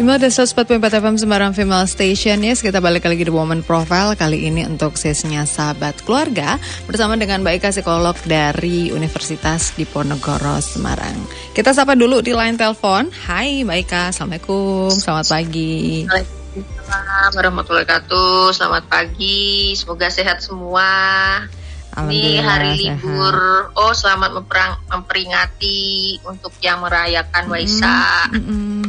Email ada 104.4 FM Semarang Female Station. Yes, kita balik lagi di Woman Profile Kali ini untuk sesinya Sahabat Keluarga Bersama dengan Mbak Ika Psikolog dari Universitas Diponegoro Semarang. Kita sapa dulu di line telepon. Hai Mbak Ika, Assalamualaikum, selamat pagi. Waalaikumsalam warahmatullahi wabarakatuh. Selamat pagi, semoga sehat semua. Ini hari libur. Oh, selamat memperang, memperingati untuk yang merayakan Waisak. Mm, mm, mm, mm,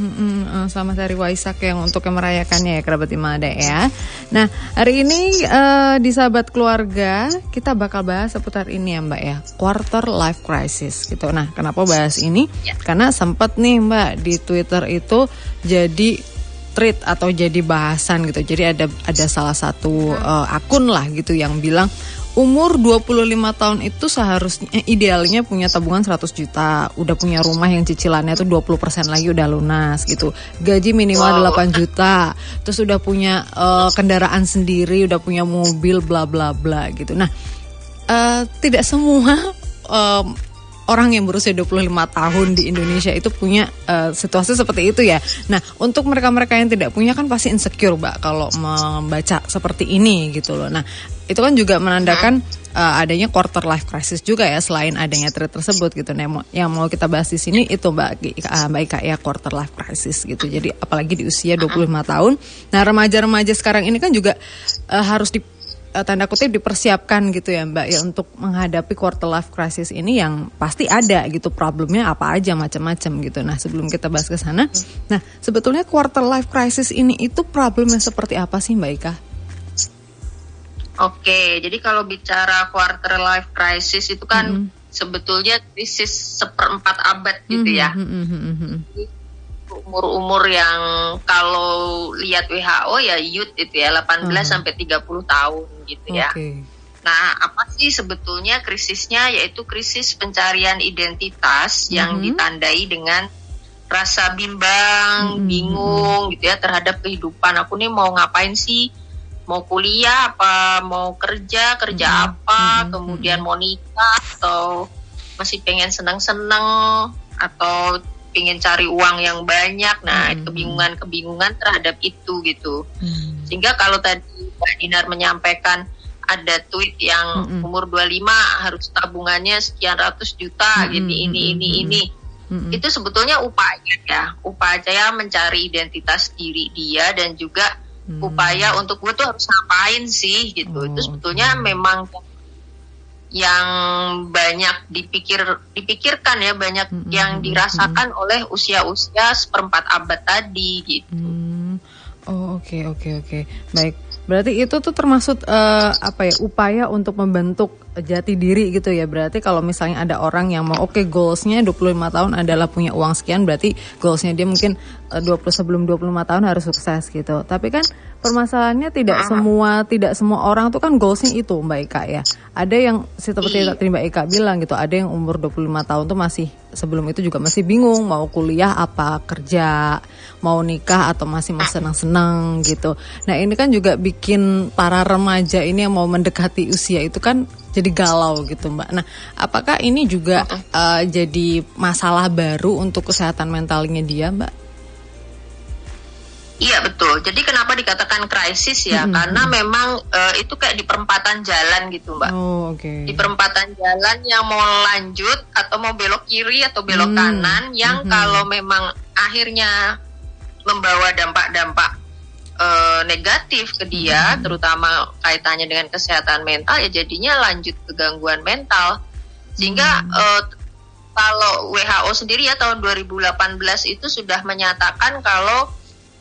uh, selamat hari Waisak yang untuk yang merayakannya ya kerabat Imada ya. Nah, hari ini uh, di sahabat keluarga kita bakal bahas seputar ini ya Mbak ya, quarter life crisis gitu. Nah, kenapa bahas ini? Ya. Karena sempat nih Mbak di Twitter itu jadi tweet atau jadi bahasan gitu. Jadi ada ada salah satu uh, akun lah gitu yang bilang umur 25 tahun itu seharusnya eh, idealnya punya tabungan 100 juta, udah punya rumah yang cicilannya tuh 20% lagi udah lunas gitu. Gaji minimal wow. 8 juta, terus udah punya uh, kendaraan sendiri, udah punya mobil bla bla bla gitu. Nah, uh, tidak semua uh, orang yang berusia 25 tahun di Indonesia itu punya uh, situasi seperti itu ya. Nah, untuk mereka-mereka yang tidak punya kan pasti insecure, Mbak, kalau membaca seperti ini gitu loh. Nah, itu kan juga menandakan uh, adanya quarter life crisis juga ya selain adanya threat tersebut gitu. Nah, yang mau kita bahas di sini itu Mbak uh, Mbak Ika ya quarter life crisis gitu. Jadi apalagi di usia 25 tahun. Nah, remaja-remaja sekarang ini kan juga uh, harus di uh, tanda kutip dipersiapkan gitu ya Mbak ya untuk menghadapi quarter life crisis ini yang pasti ada gitu problemnya apa aja macam-macam gitu. Nah sebelum kita bahas ke sana, nah sebetulnya quarter life crisis ini itu problemnya seperti apa sih Mbak Ika? Oke, jadi kalau bicara quarter life crisis itu kan mm -hmm. sebetulnya krisis seperempat abad gitu mm -hmm. ya. Mm -hmm umur-umur yang kalau lihat WHO ya youth itu ya 18 uh-huh. sampai 30 tahun gitu okay. ya. Nah, apa sih sebetulnya krisisnya yaitu krisis pencarian identitas uh-huh. yang ditandai dengan rasa bimbang, uh-huh. bingung gitu ya terhadap kehidupan. Aku nih mau ngapain sih? Mau kuliah apa, mau kerja, kerja uh-huh. apa, uh-huh. kemudian mau nikah atau masih pengen senang-senang atau ingin cari uang yang banyak nah hmm. kebingungan-kebingungan terhadap itu gitu hmm. sehingga kalau tadi Mbak Dinar menyampaikan ada tweet yang hmm. umur 25 harus tabungannya sekian ratus juta hmm. gini ini ini hmm. ini hmm. itu sebetulnya upaya ya upaya mencari identitas diri dia dan juga hmm. upaya untuk gue tuh harus ngapain sih gitu oh, itu sebetulnya okay. memang yang banyak dipikir dipikirkan ya banyak mm -hmm. yang dirasakan mm -hmm. oleh usia-usia seperempat abad tadi gitu. Mm. Oh oke okay, oke okay, oke okay. baik berarti itu tuh termasuk uh, apa ya upaya untuk membentuk jati diri gitu ya. Berarti kalau misalnya ada orang yang mau oke okay, goalsnya 25 tahun adalah punya uang sekian berarti goalsnya dia mungkin uh, eh, 20 sebelum 25 tahun harus sukses gitu. Tapi kan permasalahannya tidak semua tidak semua orang tuh kan goalsnya itu Mbak Ika ya. Ada yang seperti yang tadi Mbak Ika bilang gitu ada yang umur 25 tahun tuh masih sebelum itu juga masih bingung mau kuliah apa kerja mau nikah atau masih mau senang-senang gitu nah ini kan juga bikin para remaja ini yang mau mendekati usia itu kan jadi galau gitu Mbak. Nah, apakah ini juga uh, jadi masalah baru untuk kesehatan mentalnya dia Mbak? Iya betul. Jadi kenapa dikatakan krisis ya? Mm-hmm. Karena memang uh, itu kayak di perempatan jalan gitu, Mbak. Oh, oke. Okay. Di perempatan jalan yang mau lanjut atau mau belok kiri atau belok mm-hmm. kanan yang mm-hmm. kalau memang akhirnya membawa dampak-dampak uh, negatif ke dia, hmm. terutama kaitannya dengan kesehatan mental, ya jadinya lanjut ke gangguan mental. Sehingga hmm. uh, kalau WHO sendiri ya tahun 2018 itu sudah menyatakan kalau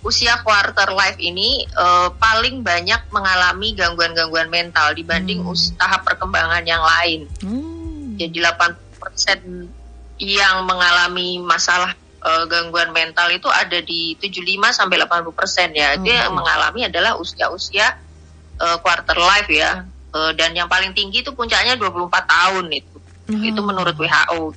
usia quarter life ini uh, paling banyak mengalami gangguan-gangguan mental dibanding hmm. tahap perkembangan yang lain. Hmm. Jadi 80% yang mengalami masalah uh, gangguan mental itu ada di 75 sampai 80 persen ya. Hmm. Dia mengalami adalah usia-usia uh, quarter life ya. Uh, dan yang paling tinggi itu puncaknya 24 tahun itu. Hmm. Itu menurut WHO.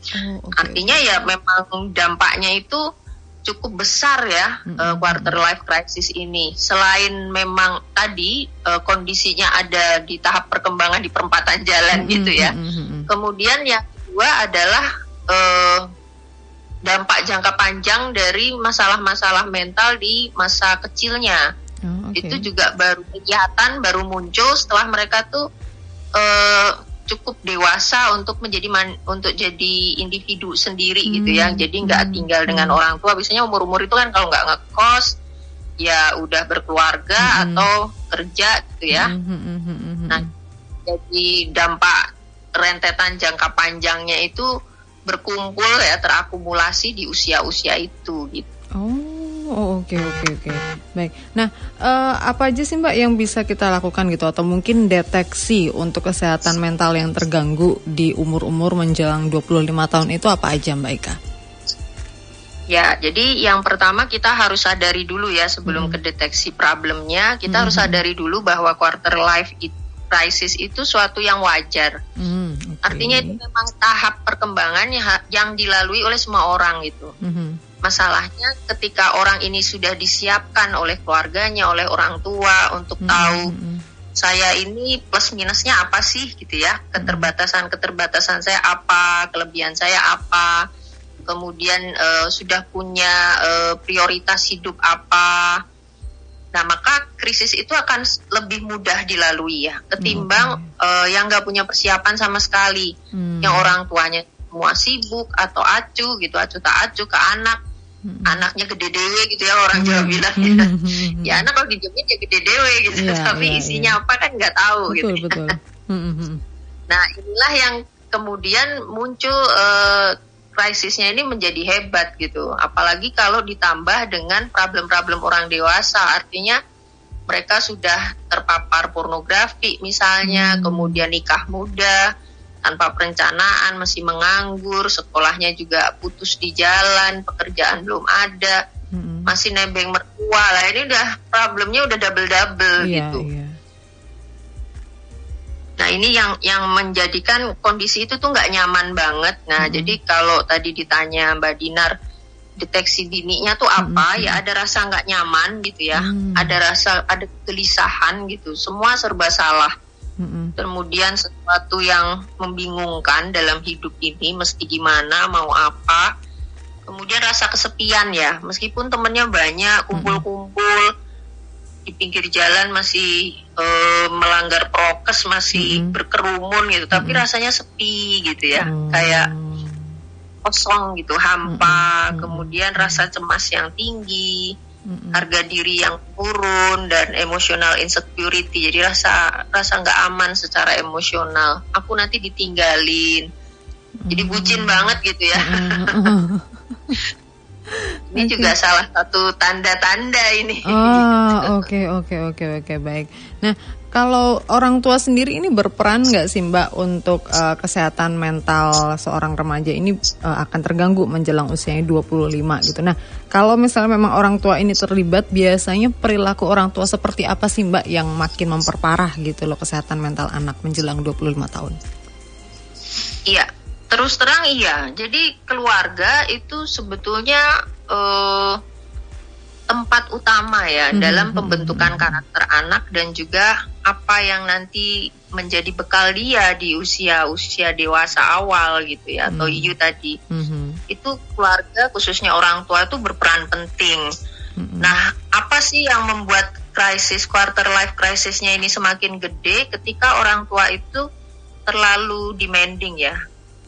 Oh, okay. Artinya ya memang dampaknya itu cukup besar ya hmm. uh, quarter life crisis ini. Selain memang tadi uh, kondisinya ada di tahap perkembangan di perempatan jalan hmm. gitu ya. Hmm. Kemudian yang kedua adalah uh, dampak jangka panjang dari masalah-masalah mental di masa kecilnya. Oh, okay. Itu juga baru kelihatan, baru muncul setelah mereka tuh uh, cukup dewasa untuk menjadi man, untuk jadi individu sendiri hmm. gitu ya. Jadi nggak hmm. tinggal dengan hmm. orang tua. Biasanya umur-umur itu kan kalau nggak ngekos ya udah berkeluarga hmm. atau kerja gitu ya. Hmm. Hmm. hmm nah, jadi dampak rentetan jangka panjangnya itu berkumpul ya terakumulasi di usia-usia itu gitu. Oh. Oh oke okay, oke okay, oke okay. baik. Nah uh, apa aja sih mbak yang bisa kita lakukan gitu atau mungkin deteksi untuk kesehatan mental yang terganggu di umur-umur menjelang 25 tahun itu apa aja mbak Ika? Ya jadi yang pertama kita harus sadari dulu ya sebelum hmm. kedeteksi problemnya kita hmm. harus sadari dulu bahwa quarter life crisis itu suatu yang wajar. Hmm. Artinya itu memang tahap perkembangan yang dilalui oleh semua orang gitu. Hmm Masalahnya ketika orang ini sudah disiapkan oleh keluarganya, oleh orang tua untuk hmm. tahu hmm. saya ini plus minusnya apa sih gitu ya, keterbatasan-keterbatasan saya apa, kelebihan saya apa, kemudian uh, sudah punya uh, prioritas hidup apa. Nah, maka krisis itu akan lebih mudah dilalui ya, ketimbang hmm. uh, yang nggak punya persiapan sama sekali, hmm. yang orang tuanya semua sibuk atau acu gitu, acu tak acu ke anak, hmm. anaknya gede dewe gitu ya orang Jawa hmm. bilang ya. Hmm. ya anak kalau dijamin ya gede dewe gitu yeah, tapi yeah, isinya yeah. apa kan nggak tahu betul, gitu betul. nah inilah yang kemudian muncul uh, krisisnya ini menjadi hebat gitu apalagi kalau ditambah dengan problem-problem orang dewasa artinya mereka sudah terpapar pornografi misalnya hmm. kemudian nikah muda tanpa perencanaan, masih menganggur, sekolahnya juga putus di jalan, pekerjaan belum ada, hmm. masih nebeng mertua lah. Ini udah problemnya udah double double yeah, gitu. Yeah. Nah ini yang yang menjadikan kondisi itu tuh nggak nyaman banget. Nah hmm. jadi kalau tadi ditanya Mbak Dinar deteksi dininya tuh apa? Hmm. Ya ada rasa nggak nyaman gitu ya, hmm. ada rasa ada kegelisahan gitu. Semua serba salah hmm Kemudian sesuatu yang membingungkan dalam hidup ini mesti gimana, mau apa. Kemudian rasa kesepian ya, meskipun temennya banyak, kumpul-kumpul mm-hmm. Di pinggir jalan masih uh, melanggar prokes, masih mm-hmm. berkerumun gitu, tapi mm-hmm. rasanya sepi gitu ya, mm-hmm. kayak kosong gitu, hampa. Mm-hmm. Kemudian rasa cemas yang tinggi hmm harga diri yang turun dan emosional insecurity jadi rasa rasa nggak aman secara emosional aku nanti ditinggalin mm-hmm. jadi bucin banget gitu ya mm-hmm. ini okay. juga salah satu tanda-tanda ini oh oke oke oke oke baik nah kalau orang tua sendiri ini berperan nggak sih Mbak untuk uh, kesehatan mental seorang remaja ini uh, akan terganggu menjelang usianya 25 gitu. Nah, kalau misalnya memang orang tua ini terlibat, biasanya perilaku orang tua seperti apa sih Mbak yang makin memperparah gitu loh kesehatan mental anak menjelang 25 tahun? Iya, terus terang iya. Jadi keluarga itu sebetulnya uh, tempat utama ya mm -hmm. dalam pembentukan karakter anak dan juga apa yang nanti menjadi bekal dia di usia-usia dewasa awal gitu ya mm -hmm. atau IU tadi mm -hmm. itu keluarga khususnya orang tua itu berperan penting. -hmm. Nah, apa sih yang membuat krisis quarter life krisisnya ini semakin gede ketika orang tua itu terlalu demanding ya.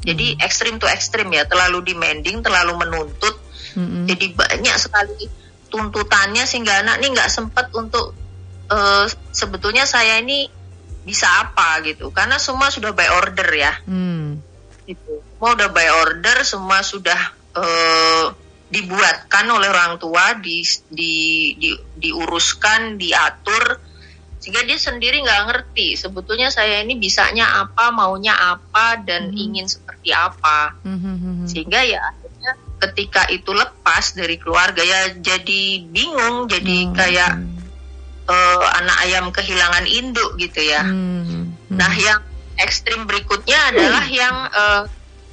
Jadi mm-hmm. ekstrim to ekstrim ya, terlalu demanding, terlalu menuntut. Mm -hmm. Jadi banyak sekali tuntutannya sehingga anak ini nggak sempat untuk uh, sebetulnya saya ini bisa apa gitu karena semua sudah by order ya hmm. gitu semua udah by order semua sudah uh, dibuatkan oleh orang tua di, di, di diuruskan diatur sehingga dia sendiri nggak ngerti sebetulnya saya ini bisanya apa maunya apa dan hmm. ingin seperti apa hmm. hmm, hmm, hmm. sehingga ya ketika itu lepas dari keluarga ya jadi bingung jadi hmm. kayak uh, anak ayam kehilangan induk gitu ya hmm. Hmm. nah yang ekstrim berikutnya adalah hmm. yang uh,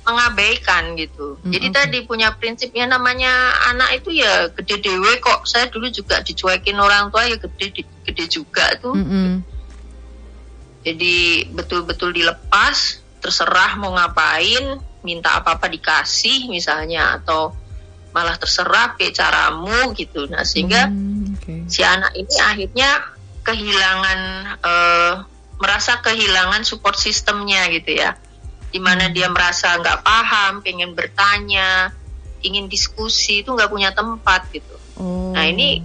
mengabaikan gitu hmm. jadi tadi punya prinsipnya namanya anak itu ya gede dewe kok saya dulu juga dicuekin orang tua ya gede gede juga tuh hmm. jadi betul-betul dilepas terserah mau ngapain minta apa-apa dikasih misalnya atau malah terserah ke caramu gitu nah sehingga hmm, okay. si anak ini akhirnya kehilangan uh, merasa kehilangan support sistemnya gitu ya di mana hmm. dia merasa nggak paham pengen bertanya ingin diskusi itu nggak punya tempat gitu oh. nah ini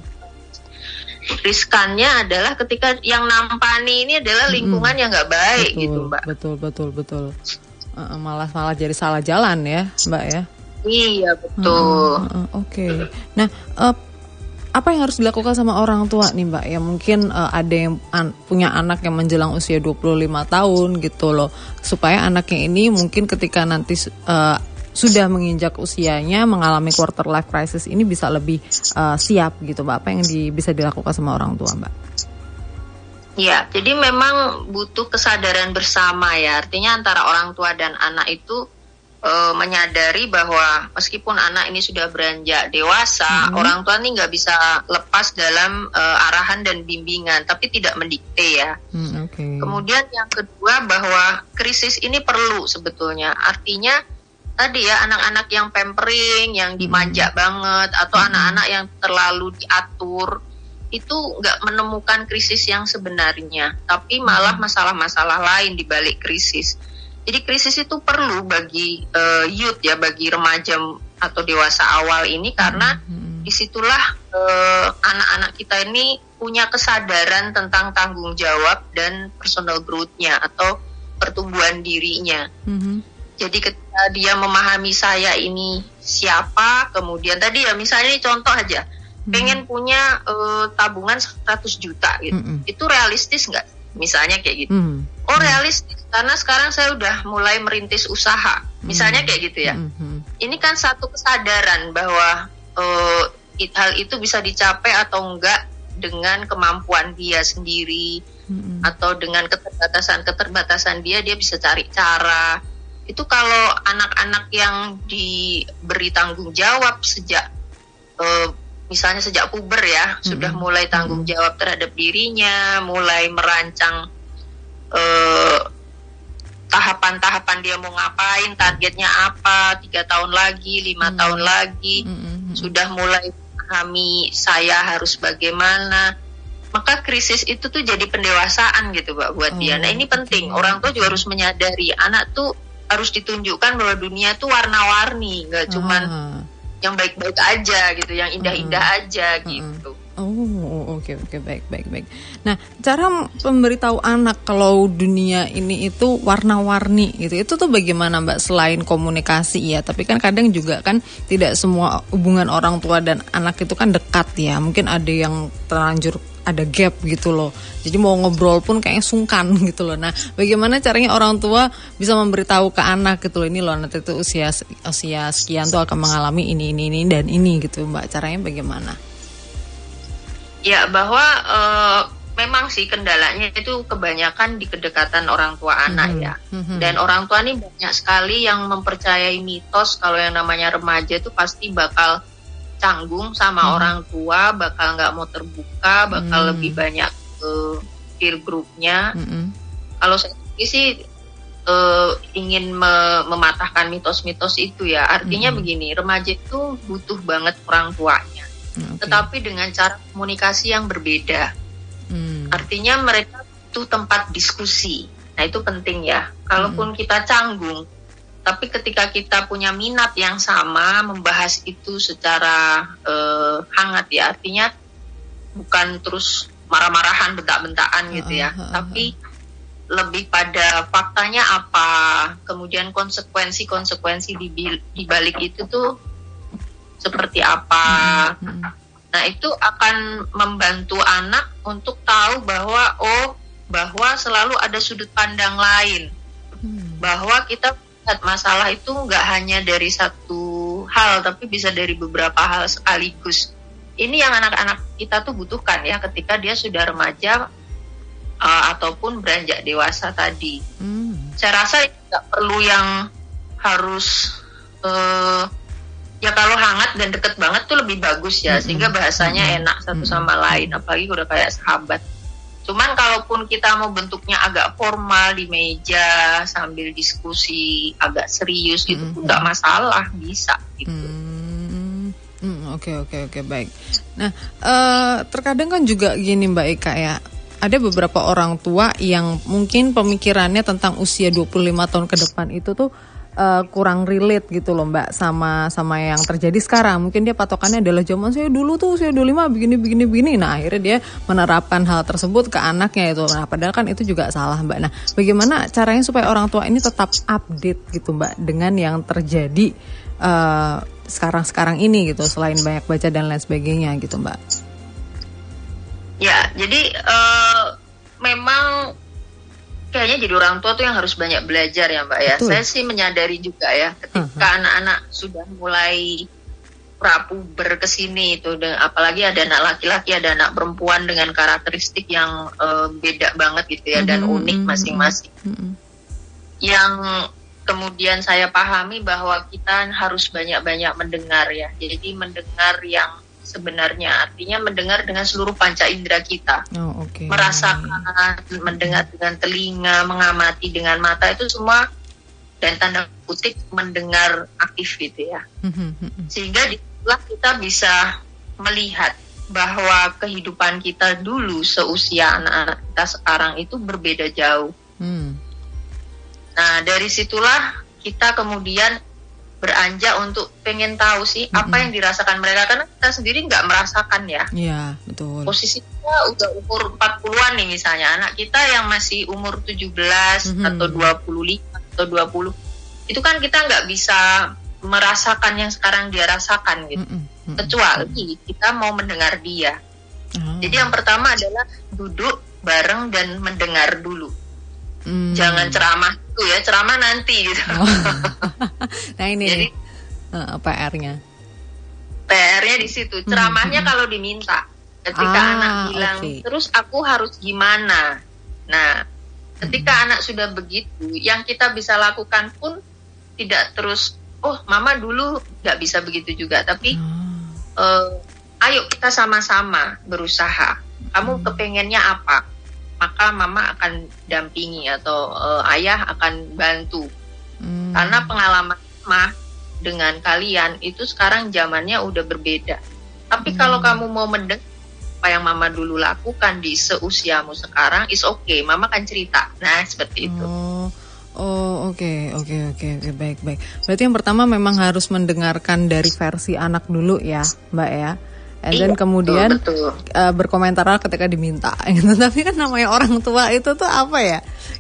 riskannya adalah ketika yang nampani ini adalah lingkungan hmm. yang nggak baik betul, gitu mbak betul betul betul uh, malah malah jadi salah jalan ya mbak ya iya betul uh, oke okay. nah uh, apa yang harus dilakukan sama orang tua nih mbak ya mungkin uh, ada yang an punya anak yang menjelang usia 25 tahun gitu loh supaya anaknya ini mungkin ketika nanti uh, sudah menginjak usianya mengalami quarter life crisis ini bisa lebih uh, siap gitu mbak apa yang di, bisa dilakukan sama orang tua mbak? Ya, jadi memang butuh kesadaran bersama ya. Artinya antara orang tua dan anak itu uh, menyadari bahwa meskipun anak ini sudah beranjak dewasa, hmm. orang tua ini nggak bisa lepas dalam uh, arahan dan bimbingan, tapi tidak mendikte ya. Hmm, okay. Kemudian yang kedua bahwa krisis ini perlu sebetulnya. Artinya tadi ya anak-anak yang pampering, yang dimanja hmm. banget, atau hmm. anak-anak hmm. yang terlalu diatur itu nggak menemukan krisis yang sebenarnya, tapi malah hmm. masalah-masalah lain di balik krisis. Jadi krisis itu perlu bagi uh, youth ya, bagi remaja atau dewasa awal ini karena hmm. di situlah uh, anak-anak kita ini punya kesadaran tentang tanggung jawab dan personal growth-nya atau pertumbuhan dirinya. Hmm jadi ketika dia memahami saya ini siapa, kemudian tadi ya misalnya ini contoh aja, hmm. pengen punya uh, tabungan 100 juta gitu, hmm. itu realistis nggak? Misalnya kayak gitu. Hmm. Oh realistis karena sekarang saya udah mulai merintis usaha, misalnya hmm. kayak gitu ya. Hmm. Ini kan satu kesadaran bahwa uh, hal itu bisa dicapai atau enggak dengan kemampuan dia sendiri hmm. atau dengan keterbatasan keterbatasan dia dia bisa cari cara itu kalau anak-anak yang diberi tanggung jawab sejak uh, misalnya sejak puber ya hmm. sudah mulai tanggung jawab terhadap dirinya mulai merancang uh, tahapan-tahapan dia mau ngapain targetnya apa tiga tahun lagi lima hmm. tahun lagi hmm. sudah mulai memahami saya harus bagaimana maka krisis itu tuh jadi pendewasaan gitu mbak buat oh, dia nah ini penting orang tua juga harus menyadari anak tuh harus ditunjukkan bahwa dunia tuh warna-warni, nggak cuman uh. Yang baik-baik aja gitu, yang indah-indah uh. aja gitu. Oh, oke okay, oke okay, baik baik baik. Nah, cara memberitahu anak kalau dunia ini itu warna-warni gitu, itu tuh bagaimana Mbak selain komunikasi ya, tapi kan kadang juga kan tidak semua hubungan orang tua dan anak itu kan dekat ya. Mungkin ada yang terlanjur ada gap gitu loh. Jadi mau ngobrol pun kayaknya sungkan gitu loh. Nah, bagaimana caranya orang tua bisa memberitahu ke anak gitu loh ini loh nanti itu usia usia sekian tuh akan mengalami ini ini ini dan ini gitu, Mbak. Caranya bagaimana? Ya, bahwa uh, memang sih kendalanya itu kebanyakan di kedekatan orang tua anak mm -hmm. ya. Mm -hmm. Dan orang tua ini banyak sekali yang mempercayai mitos kalau yang namanya remaja itu pasti bakal canggung sama hmm. orang tua bakal nggak mau terbuka bakal hmm. lebih banyak ke peer groupnya hmm. kalau saya sih uh, ingin me mematahkan mitos-mitos itu ya artinya hmm. begini remaja itu butuh banget orang tuanya okay. tetapi dengan cara komunikasi yang berbeda hmm. artinya mereka butuh tempat diskusi nah itu penting ya kalaupun hmm. kita canggung tapi ketika kita punya minat yang sama membahas itu secara uh, hangat ya artinya bukan terus marah-marahan bentak-bentakan gitu ya. Uh, uh, uh, tapi lebih pada faktanya apa kemudian konsekuensi-konsekuensi di, di balik itu tuh seperti apa. Nah itu akan membantu anak untuk tahu bahwa oh bahwa selalu ada sudut pandang lain. Hmm. bahwa kita masalah itu nggak hanya dari satu hal tapi bisa dari beberapa hal sekaligus ini yang anak-anak kita tuh butuhkan ya ketika dia sudah remaja uh, ataupun beranjak dewasa tadi hmm. saya rasa nggak perlu yang harus uh, ya kalau hangat dan deket banget tuh lebih bagus ya hmm. sehingga bahasanya hmm. enak satu sama lain apalagi udah kayak sahabat Cuman kalaupun kita mau bentuknya agak formal di meja sambil diskusi agak serius gitu mm -hmm. nggak masalah bisa gitu. Mm. Hmm, oke oke oke baik. Nah uh, terkadang kan juga gini Mbak Eka ya ada beberapa orang tua yang mungkin pemikirannya tentang usia 25 tahun ke depan itu tuh uh, kurang relate gitu loh Mbak sama sama yang terjadi sekarang. Mungkin dia patokannya adalah zaman saya dulu tuh saya 25 begini begini begini. Nah, akhirnya dia menerapkan hal tersebut ke anaknya itu. Nah, padahal kan itu juga salah Mbak. Nah, bagaimana caranya supaya orang tua ini tetap update gitu Mbak dengan yang terjadi uh, sekarang-sekarang ini gitu selain banyak baca dan lain sebagainya gitu Mbak. Ya, jadi uh, memang kayaknya jadi orang tua tuh yang harus banyak belajar ya Mbak ya. Betul. Saya sih menyadari juga ya ketika anak-anak uh -huh. sudah mulai prapuber ke sini itu apalagi ada anak laki-laki ada anak perempuan dengan karakteristik yang uh, beda banget gitu ya uh -huh. dan mm-hmm. unik masing-masing. Uh -huh. Yang kemudian saya pahami bahwa kita harus banyak-banyak mendengar ya. Jadi mendengar yang sebenarnya artinya mendengar dengan seluruh panca indera kita oh, okay. merasakan mendengar dengan telinga mengamati dengan mata itu semua dan tanda kutip mendengar aktif gitu ya mm-hmm. sehingga di situlah kita bisa melihat bahwa kehidupan kita dulu seusia anak-anak kita sekarang itu berbeda jauh. Hmm. Nah dari situlah kita kemudian beranjak untuk pengen tahu sih mm-hmm. apa yang dirasakan mereka karena kita sendiri nggak merasakan ya. Iya, betul. Posisinya udah umur 40-an nih misalnya anak kita yang masih umur 17 mm-hmm. atau 25 atau 20 itu kan kita nggak bisa merasakan yang sekarang dia rasakan gitu. Mm-hmm. Kecuali kita mau mendengar dia. Oh. Jadi yang pertama adalah duduk bareng dan mendengar dulu. Mm. Jangan ceramah itu ya ceramah nanti gitu. Oh. nah ini Jadi, uh, PR-nya. PR-nya di situ. Hmm, ceramahnya hmm. kalau diminta. Ketika ah, anak bilang, okay. terus aku harus gimana? Nah, ketika hmm. anak sudah begitu, yang kita bisa lakukan pun tidak terus, oh mama dulu nggak bisa begitu juga, tapi hmm. uh, ayo kita sama-sama berusaha. Kamu hmm. kepengennya apa? Maka mama akan dampingi atau uh, ayah akan bantu hmm. karena pengalaman mama dengan kalian itu sekarang zamannya udah berbeda tapi hmm. kalau kamu mau mendengar apa yang mama dulu lakukan di seusiamu sekarang is okay mama kan cerita nah seperti itu oh. Oh oke okay, oke okay, oke okay, oke baik baik. Berarti yang pertama memang harus mendengarkan dari versi anak dulu ya, Mbak ya and then iya, kemudian betul, betul. Uh, berkomentar ketika diminta gitu tapi kan namanya orang tua itu tuh apa ya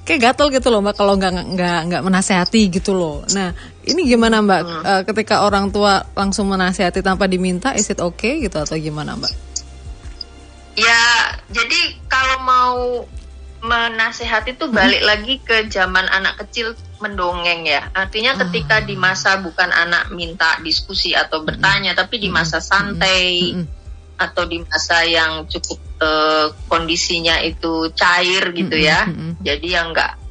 kayak gatel gitu loh mbak kalau nggak nggak nggak menasehati gitu loh nah ini gimana mbak hmm. uh, ketika orang tua langsung menasehati tanpa diminta is it okay gitu atau gimana mbak ya jadi kalau mau menasehati itu balik hmm. lagi ke zaman anak kecil mendongeng ya. Artinya ah. ketika di masa bukan anak minta diskusi atau bertanya, tapi di masa santai atau di masa yang cukup uh, kondisinya itu cair gitu ya. Jadi yang enggak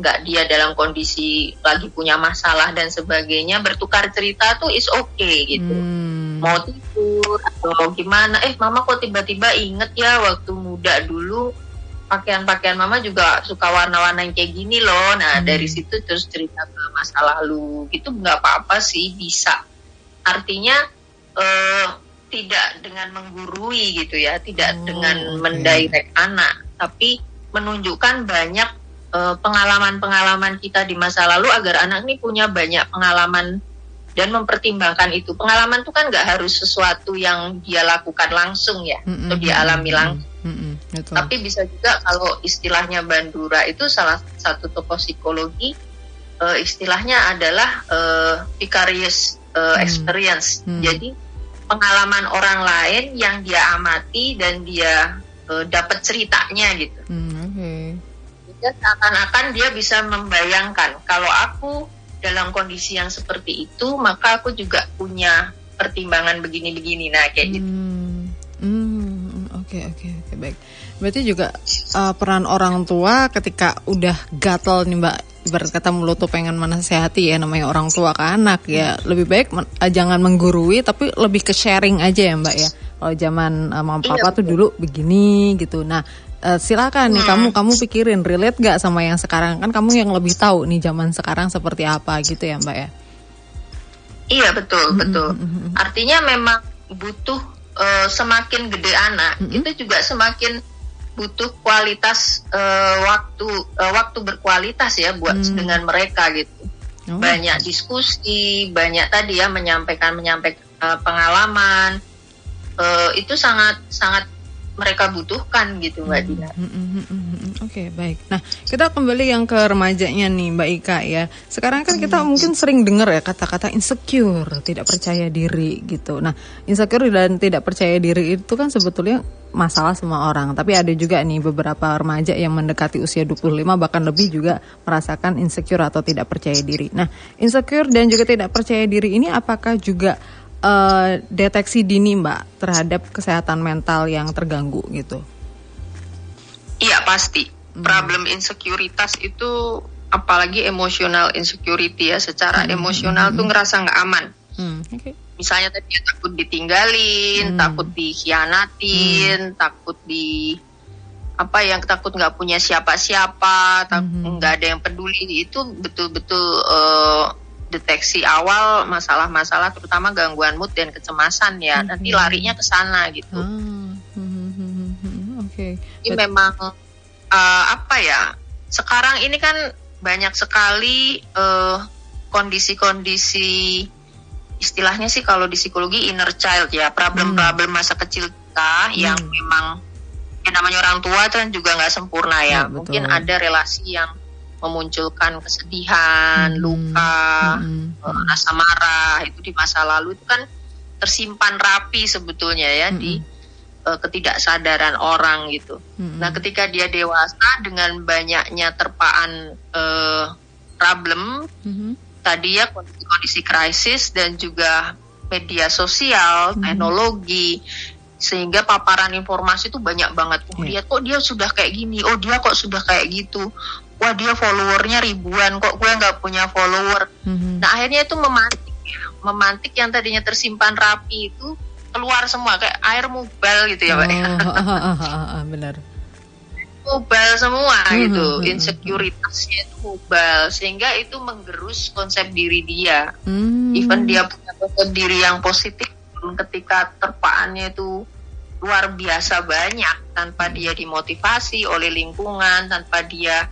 nggak dia dalam kondisi lagi punya masalah dan sebagainya bertukar cerita tuh is okay gitu. Hmm. Mau tidur atau gimana? Eh, mama kok tiba-tiba inget ya waktu muda dulu pakaian-pakaian mama juga suka warna-warna yang kayak gini loh. Nah hmm. dari situ terus cerita ke masa lalu gitu nggak apa-apa sih bisa. Artinya uh, tidak dengan menggurui gitu ya, tidak oh, dengan okay. mendirect anak, tapi menunjukkan banyak pengalaman pengalaman-pengalaman kita di masa lalu agar anak ini punya banyak pengalaman dan mempertimbangkan itu. Pengalaman itu kan nggak harus sesuatu yang dia lakukan langsung ya, mm -hmm. atau dia alami langsung. Mm -hmm. Betul. Tapi bisa juga kalau istilahnya Bandura itu salah satu tokoh psikologi uh, istilahnya adalah uh, vicarious uh, experience. Hmm. Jadi pengalaman orang lain yang dia amati dan dia uh, dapat ceritanya gitu. Hmm, okay. seakan-akan dia bisa membayangkan kalau aku dalam kondisi yang seperti itu maka aku juga punya pertimbangan begini-begini. Nah kayak gitu. hmm. gitu. Hmm, oke oke oke baik. Berarti juga uh, peran orang tua ketika udah gatel nih Mbak ibarat kata mulut tuh pengen menasehati ya namanya orang tua ke anak ya lebih baik men uh, jangan menggurui tapi lebih ke sharing aja ya Mbak ya. Kalau zaman uh, mama papa iya, tuh dulu begini gitu. Nah, uh, silakan nih kamu kamu pikirin relate gak sama yang sekarang kan kamu yang lebih tahu nih zaman sekarang seperti apa gitu ya Mbak ya. Iya betul betul. Artinya memang butuh uh, semakin gede anak, mm-hmm. itu juga semakin butuh kualitas uh, waktu uh, waktu berkualitas ya buat mm. dengan mereka gitu. Oh. Banyak diskusi, banyak tadi ya menyampaikan menyampaikan uh, pengalaman. Uh, itu sangat sangat mereka butuhkan gitu Mbak Dina. Hmm, hmm, hmm, hmm. Oke okay, baik. Nah kita kembali yang ke remajanya nih Mbak Ika ya. Sekarang kan kita hmm. mungkin sering dengar ya kata-kata insecure, tidak percaya diri gitu. Nah insecure dan tidak percaya diri itu kan sebetulnya masalah semua orang. Tapi ada juga nih beberapa remaja yang mendekati usia 25 bahkan lebih juga merasakan insecure atau tidak percaya diri. Nah insecure dan juga tidak percaya diri ini apakah juga uh, deteksi dini Mbak terhadap kesehatan mental yang terganggu gitu? Iya pasti. Hmm. Problem insekuritas itu apalagi emosional insecurity ya, secara hmm. emosional hmm. tuh ngerasa nggak aman. Hmm. Okay. Misalnya tadi ya, takut ditinggalin, hmm. takut dikhianatin, hmm. takut di apa yang takut nggak punya siapa-siapa, takut hmm. nggak ada yang peduli itu betul-betul uh, deteksi awal masalah-masalah terutama gangguan mood dan kecemasan ya hmm. nanti larinya ke sana gitu. Hmm. Oke. Okay. Ini But... memang uh, apa ya? Sekarang ini kan banyak sekali eh, kondisi-kondisi istilahnya sih kalau di psikologi inner child ya problem-problem masa kecil kita hmm. yang memang yang namanya orang tua kan juga nggak sempurna ya. ya Mungkin ada relasi yang memunculkan kesedihan, hmm. luka, hmm. Uh, rasa marah itu di masa lalu itu kan tersimpan rapi sebetulnya ya hmm. di uh, ketidaksadaran orang gitu. Hmm. Nah, ketika dia dewasa dengan banyaknya terpaan uh, problem hmm. tadi ya kondisi-kondisi krisis dan juga media sosial, hmm. teknologi sehingga paparan informasi itu banyak banget. Oh, yeah. dia kok dia sudah kayak gini, oh dia kok sudah kayak gitu, wah dia followernya ribuan kok gue nggak punya follower? Mm-hmm. nah akhirnya itu memantik memantik yang tadinya tersimpan rapi itu keluar semua kayak air mubal gitu ya pak. Oh, benar. Mubal semua mm-hmm. gitu insekuritasnya itu mubal sehingga itu menggerus konsep diri dia. Mm-hmm. even dia punya konsep diri yang positif ketika terpaannya itu luar biasa banyak tanpa dia dimotivasi oleh lingkungan tanpa dia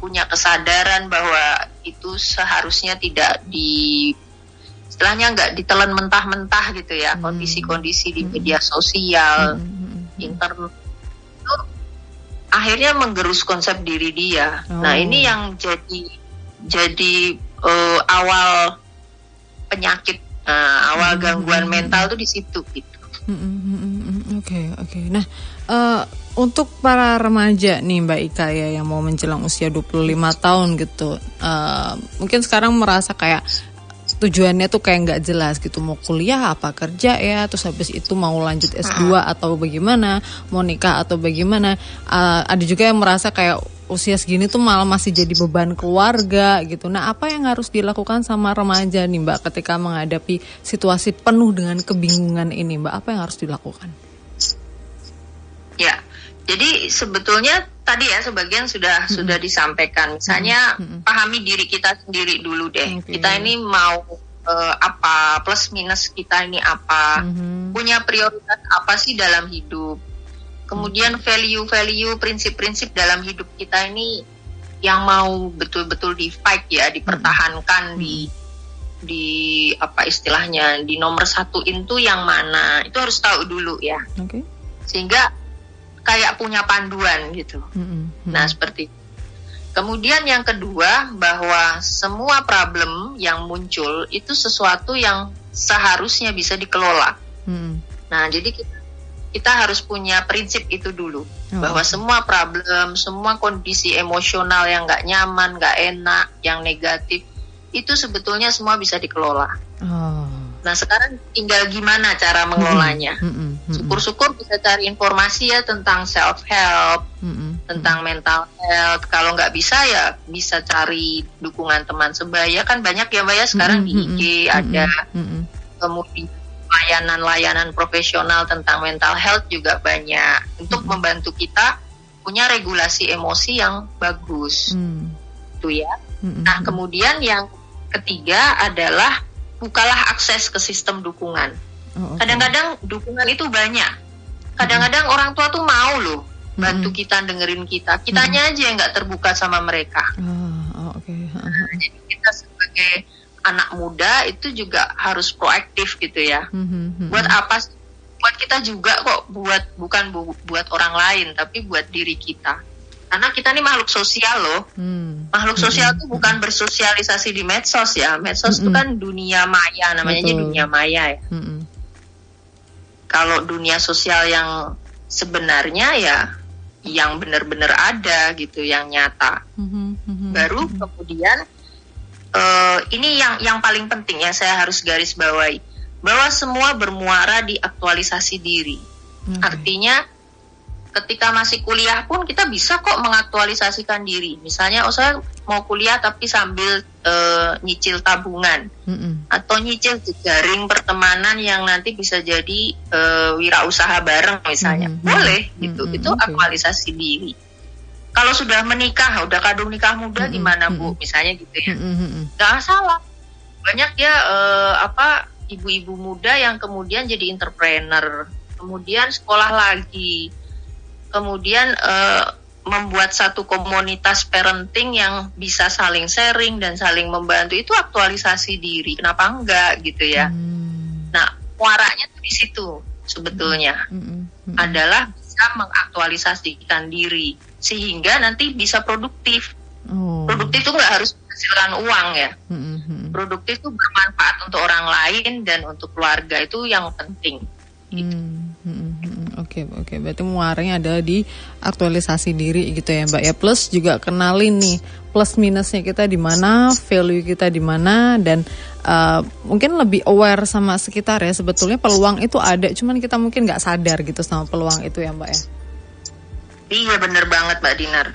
punya kesadaran bahwa itu seharusnya tidak di istilahnya nggak ditelan mentah-mentah gitu ya hmm. kondisi-kondisi di hmm. media sosial hmm. internet itu akhirnya menggerus konsep diri dia. Oh. Nah ini yang jadi jadi uh, awal penyakit uh, awal gangguan mental tuh di situ gitu. Oke oke. Nah uh, untuk para remaja nih Mbak Ika ya yang mau menjelang usia 25 tahun gitu uh, mungkin sekarang merasa kayak tujuannya tuh kayak nggak jelas gitu mau kuliah apa kerja ya terus habis itu mau lanjut S2 atau bagaimana mau nikah atau bagaimana. Uh, ada juga yang merasa kayak usia segini tuh malah masih jadi beban keluarga gitu. Nah apa yang harus dilakukan sama remaja nih Mbak ketika menghadapi situasi penuh dengan kebingungan ini Mbak? Apa yang harus dilakukan? Ya jadi sebetulnya tadi ya sebagian sudah hmm. sudah disampaikan. Misalnya hmm. pahami diri kita sendiri dulu deh. Okay. Kita ini mau uh, apa plus minus kita ini apa, hmm. punya prioritas apa sih dalam hidup. Kemudian value-value, prinsip-prinsip dalam hidup kita ini yang mau betul-betul di fight ya, dipertahankan hmm. di di apa istilahnya di nomor satu itu yang mana itu harus tahu dulu ya. Okay. Sehingga kayak punya panduan gitu. Mm-hmm. Nah seperti Kemudian yang kedua bahwa semua problem yang muncul itu sesuatu yang seharusnya bisa dikelola. Mm. Nah jadi kita kita harus punya prinsip itu dulu oh. bahwa semua problem, semua kondisi emosional yang nggak nyaman, nggak enak, yang negatif itu sebetulnya semua bisa dikelola. Oh. Nah sekarang tinggal gimana cara mengelolanya. Syukur-syukur bisa cari informasi ya tentang self help, tentang mental health. Kalau nggak bisa ya bisa cari dukungan teman sebaya. Kan banyak ya mbak ya sekarang di IG ada. Kemudian layanan-layanan profesional tentang mental health juga banyak. Untuk membantu kita punya regulasi emosi yang bagus. Mm. Itu ya. Nah kemudian yang ketiga adalah bukalah akses ke sistem dukungan. Oh, Kadang-kadang dukungan itu banyak. Kadang-kadang hmm. orang tua tuh mau loh bantu hmm. kita dengerin kita. Kitanya hmm. aja yang nggak terbuka sama mereka. Oh, oh, Okay. Jadi kita sebagai anak muda itu juga harus proaktif gitu ya. Hmm. Hmm. Buat apa? Buat kita juga kok. Buat bukan bu, buat orang lain, tapi buat diri kita. Karena kita ini makhluk sosial loh. Hmm. Makhluk sosial itu hmm. bukan bersosialisasi di medsos ya. Medsos itu hmm. kan dunia maya, namanya aja dunia maya ya. Hmm. Kalau dunia sosial yang sebenarnya ya yang benar-benar ada gitu yang nyata mm-hmm. baru kemudian uh, ini yang yang paling penting ya saya harus garis bawahi bahwa semua bermuara di aktualisasi diri okay. artinya ketika masih kuliah pun kita bisa kok mengaktualisasikan diri. Misalnya, oh saya mau kuliah tapi sambil uh, nyicil tabungan mm-hmm. atau nyicil jaring pertemanan yang nanti bisa jadi uh, wirausaha bareng misalnya. Mm-hmm. Boleh gitu. Mm-hmm. Itu aktualisasi diri. Kalau sudah menikah, udah kadung nikah muda mm-hmm. gimana Bu? Misalnya gitu ya. Mm-hmm. Gak salah. Banyak ya uh, apa ibu-ibu muda yang kemudian jadi entrepreneur, kemudian sekolah lagi kemudian uh, membuat satu komunitas parenting yang bisa saling sharing dan saling membantu itu aktualisasi diri kenapa enggak gitu ya hmm. nah muaranya tuh di situ sebetulnya hmm. Hmm. Hmm. adalah bisa mengaktualisasikan diri sehingga nanti bisa produktif oh. produktif itu nggak harus menghasilkan uang ya hmm. hmm. produktif itu bermanfaat untuk orang lain dan untuk keluarga itu yang penting gitu. Hmm. Hmm. Oke, okay, oke. Okay. Berarti muaranya adalah di aktualisasi diri gitu ya, Mbak ya. Plus juga kenalin nih plus minusnya kita di mana, value kita di mana dan uh, mungkin lebih aware sama sekitar ya. Sebetulnya peluang itu ada, cuman kita mungkin nggak sadar gitu sama peluang itu ya, Mbak ya. Iya bener banget Mbak Dinar.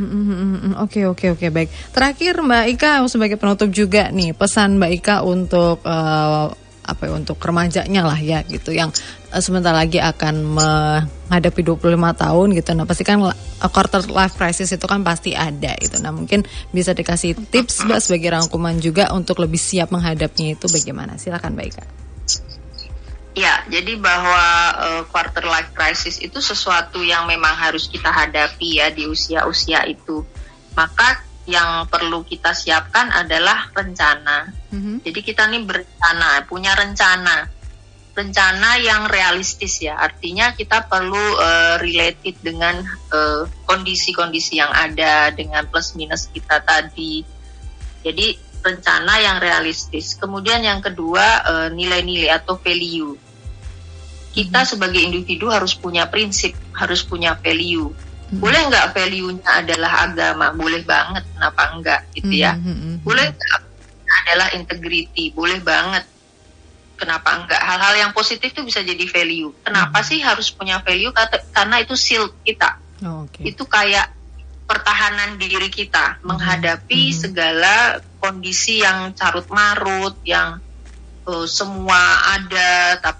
Oke oke oke baik. Terakhir Mbak Ika sebagai penutup juga nih pesan Mbak Ika untuk uh, apa ya untuk remajanya lah ya gitu yang uh, sebentar lagi akan menghadapi 25 tahun gitu. Nah, pasti kan quarter life crisis itu kan pasti ada itu. Nah, mungkin bisa dikasih tips Mbak sebagai rangkuman juga untuk lebih siap menghadapinya itu bagaimana? Silakan Mbak Ika. Ya, jadi bahwa uh, quarter life crisis itu sesuatu yang memang harus kita hadapi ya di usia-usia itu. Maka yang perlu kita siapkan adalah rencana. Mm-hmm. Jadi kita nih berencana, punya rencana, rencana yang realistis ya. Artinya kita perlu uh, related dengan uh, kondisi-kondisi yang ada, dengan plus minus kita tadi. Jadi rencana yang realistis. Kemudian yang kedua uh, nilai-nilai atau value. Kita mm-hmm. sebagai individu harus punya prinsip, harus punya value Hmm. Boleh nggak value-nya adalah agama? Boleh banget, kenapa enggak gitu ya? Hmm, hmm, hmm, boleh nggak adalah integrity? Boleh banget. Kenapa enggak? Hal-hal yang positif itu bisa jadi value. Kenapa hmm. sih harus punya value? Karena itu shield kita. Oh, okay. Itu kayak pertahanan diri kita hmm. menghadapi hmm. segala kondisi yang carut marut, yang uh, semua ada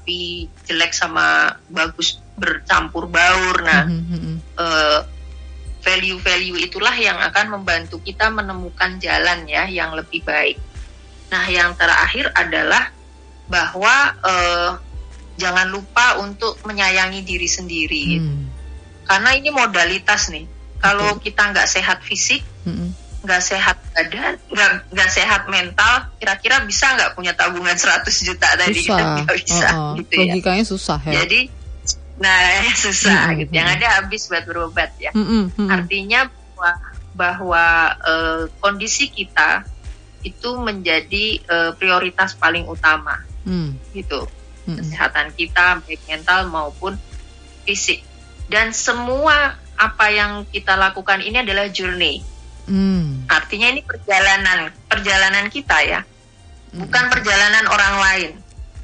tapi jelek sama bagus bercampur baur. Nah, mm-hmm. uh, value-value itulah yang akan membantu kita menemukan jalan ya yang lebih baik. Nah, yang terakhir adalah bahwa uh, jangan lupa untuk menyayangi diri sendiri. Mm. Karena ini modalitas nih. Kalau kita nggak sehat fisik, nggak sehat badan, nggak sehat mental, kira-kira bisa nggak punya tabungan 100 juta tadi? Susah. Nggak bisa. Uh, uh. Gitu ya. Logikanya susah ya. Jadi Nah, susah mm-hmm. gitu. Yang ada habis buat berobat ya. Mm-hmm. Artinya bahwa, bahwa uh, kondisi kita itu menjadi uh, prioritas paling utama, mm. gitu. Mm-hmm. Kesehatan kita baik mental maupun fisik. Dan semua apa yang kita lakukan ini adalah journey. Mm. Artinya ini perjalanan perjalanan kita ya, bukan perjalanan orang lain.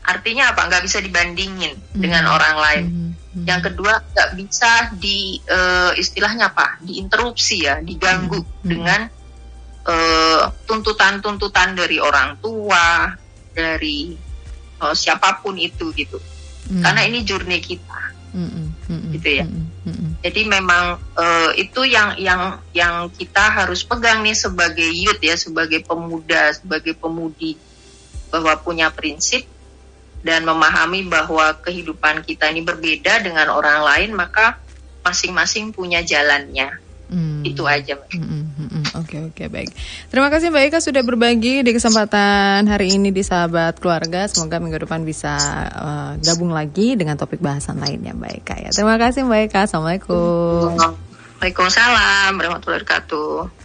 Artinya apa? Nggak bisa dibandingin mm. dengan orang lain. Mm Hmm. Yang kedua nggak bisa di uh, istilahnya apa? Diinterupsi ya, diganggu hmm. dengan tuntutan eh, tuntutan-tuntutan dari orang tua, dari uh, siapa pun itu gitu. Hmm. Karena ini journey kita. Hmm. Hmm. Gitu ya. Hmm. Hmm. Jadi memang uh, itu yang yang yang kita harus pegang nih sebagai youth ya, sebagai pemuda, sebagai pemudi bahwa punya prinsip dan memahami bahwa kehidupan kita ini berbeda dengan orang lain maka masing-masing punya jalannya hmm. itu aja hmm, hmm, hmm, hmm. oke oke baik. Terima kasih Mbak Ika sudah berbagi di kesempatan hari ini di sahabat keluarga. Semoga minggu depan bisa uh, gabung lagi dengan topik bahasan lainnya Mbak Ika ya. Terima kasih Mbak Ika assalamualaikum. Waalaikumsalam warahmatullahi wabarakatuh